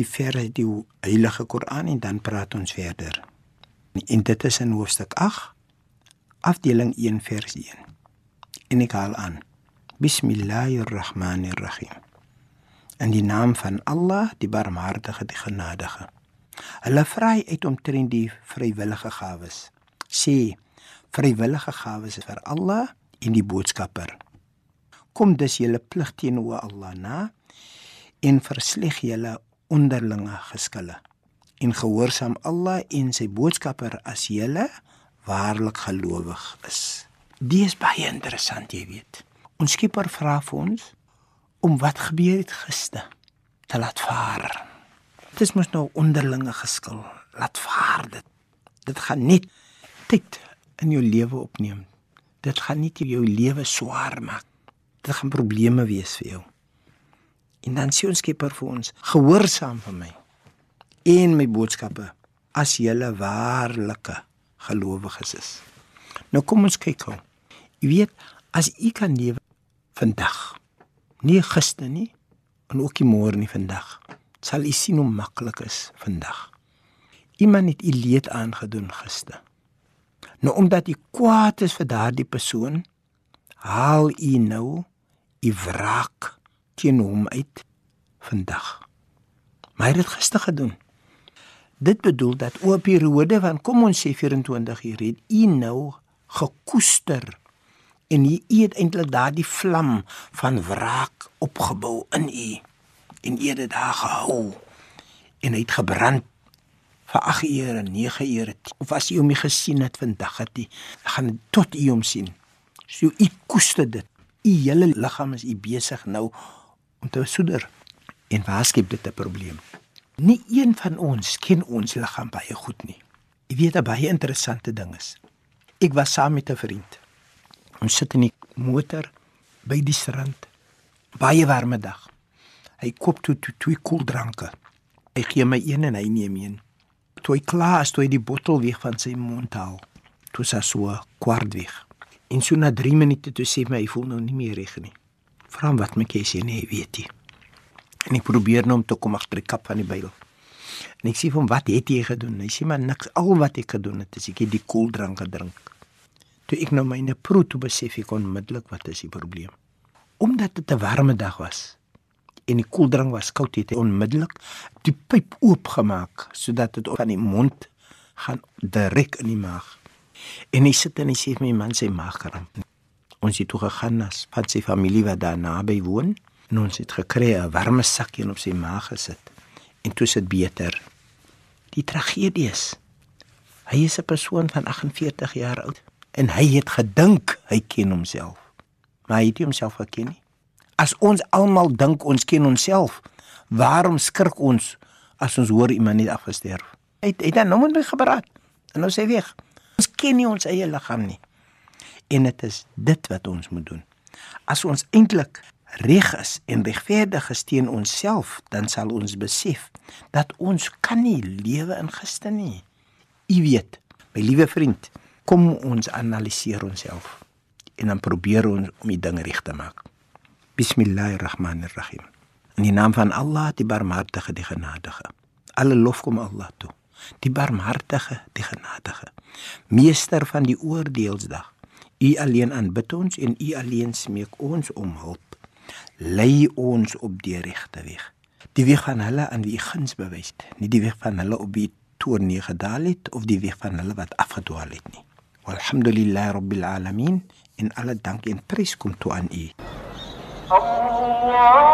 die verse die Heilige Koran en dan praat ons verder. En dit is in hoofstuk 8, afdeling 1 vers 1. En ek haal aan. Bismillahirrahmanirrahim. In die naam van Allah, die Barmhartige, die Genadige. Hulle vra uit omtrent die vrywillige gawes. Sê vrywillige gawes is vir Allah en die boodskapper. Kom dus julle plig teenoor Allah na en versleg julle onderlinge geskille en gehoorsaam Allah en sy boodskapper as julle waarlik gelowig is. Dit is baie interessant, jy weet. Ons Skepper vra vir ons om wat gebeur het gister te laat vaar. Dit is mos nou onderlinge geskil. Laat vaar dit. Dit gaan net tyd in jou lewe opneem. Dit gaan nie jou lewe swaar maak. Dit gaan probleme wees vir jou. En dan sê ons Skepper vir ons: "Gehoorsaam vir my en my boodskappe as julle waarlike gelowiges is." Nou kom ons kyk gou. Jy weet, as u kan lewe vandag, nie gister nie en ook nie môre nie vandag, sal u sien hoe maklik is vandag. Iemand het u leed aangedoen gister. Nou omdat u kwaad is vir daardie persoon, haal u nou u wraak teen hom uit vandag. Maar hy het dit gister gedoen. Dit bedoel dat oor 'n periode van kom ons sê 24 uur het u nou gekoester en u het eintlik daardie vlam van wraak opgebou in u en u het dit daar gehou en hy het gebrand vir 8 ure, 9 ure of as jy hom gesien het vandag het jy gaan tot u hom sien. So u koester dit. U hele liggaam is u besig nou om te soeder. En waar skep dit 'n probleem? Nie een van ons ken ons liggaam baie goed nie. Jy weet 'n baie interessante ding is. Ek was saam met 'n vriend. Ons sit in die motor by die strand. Baie warme dag. Hy koop toe twee, twee koeldranke. Hy gee my een en hy neem een. Toe hy klaar is, toe hy die bottel weg van sy mond haal. Toe sa so kwart weg. En so na 3 minute toe sê my hy voel nou nie meer reg nie. Vra hom wat maak jy sê nee, weet jy. En ek probeer nou om te kom agter die kap van die Bybel. En ek sê vir hom wat het jy gedoen? Hy sê maar niks. Al wat ek gedoen het is ek het die koeldrank gedrink. Toe ek nou myne proe toe besef ek onmiddellik wat is die probleem. Omdat dit 'n warme dag was en die koeldrank was koud, het hy onmiddellik die pyp oopgemaak sodat dit van die mond gaan direk in die maag. En hy sit en hy sê vir my man sy maag kramp. Ons het toe gegaan na van sy familie wat daar naby woon en ons het gekry 'n warme sakkie op sy maag gesit. En toe sit beter. Die tragedie is hy is 'n persoon van 48 jaar oud en hy het gedink hy ken homself. Maar hy het nie homself geken nie. As ons almal dink ons ken onsself, waarom skrik ons as ons hoor iemand het afgesterf? Hy het, het dan nou met my gepraat en nou sê hy weg. Ons ken nie ons eie liggaam nie. En dit is dit wat ons moet doen. As ons eintlik reg is en regverdig is teen onsself, dan sal ons besef dat ons kan nie lewe in gister nie. U weet, my liewe vriend, kom ons analiseer onsself en dan probeer ons om die dinge reg te maak. Bismillahirrahmanirrahim. In die naam van Allah, die Barmhartige, die Genadige. Alle lof kom Allah toe. Die Barmhartige, die Genadige. Meester van die oordeelsdag. U alleen aanbid ons en U alleen smeek ons om hulp. Lei ons op die regte weg. Die weg van hulle aan wie U guns bewys, nie die weg van hulle op wie toorn neergedaal het of die weg van hulle wat afgedwaal het nie. Walhamdulillahi rabbil alamin en alle dank en prys kom toe aan U. Allah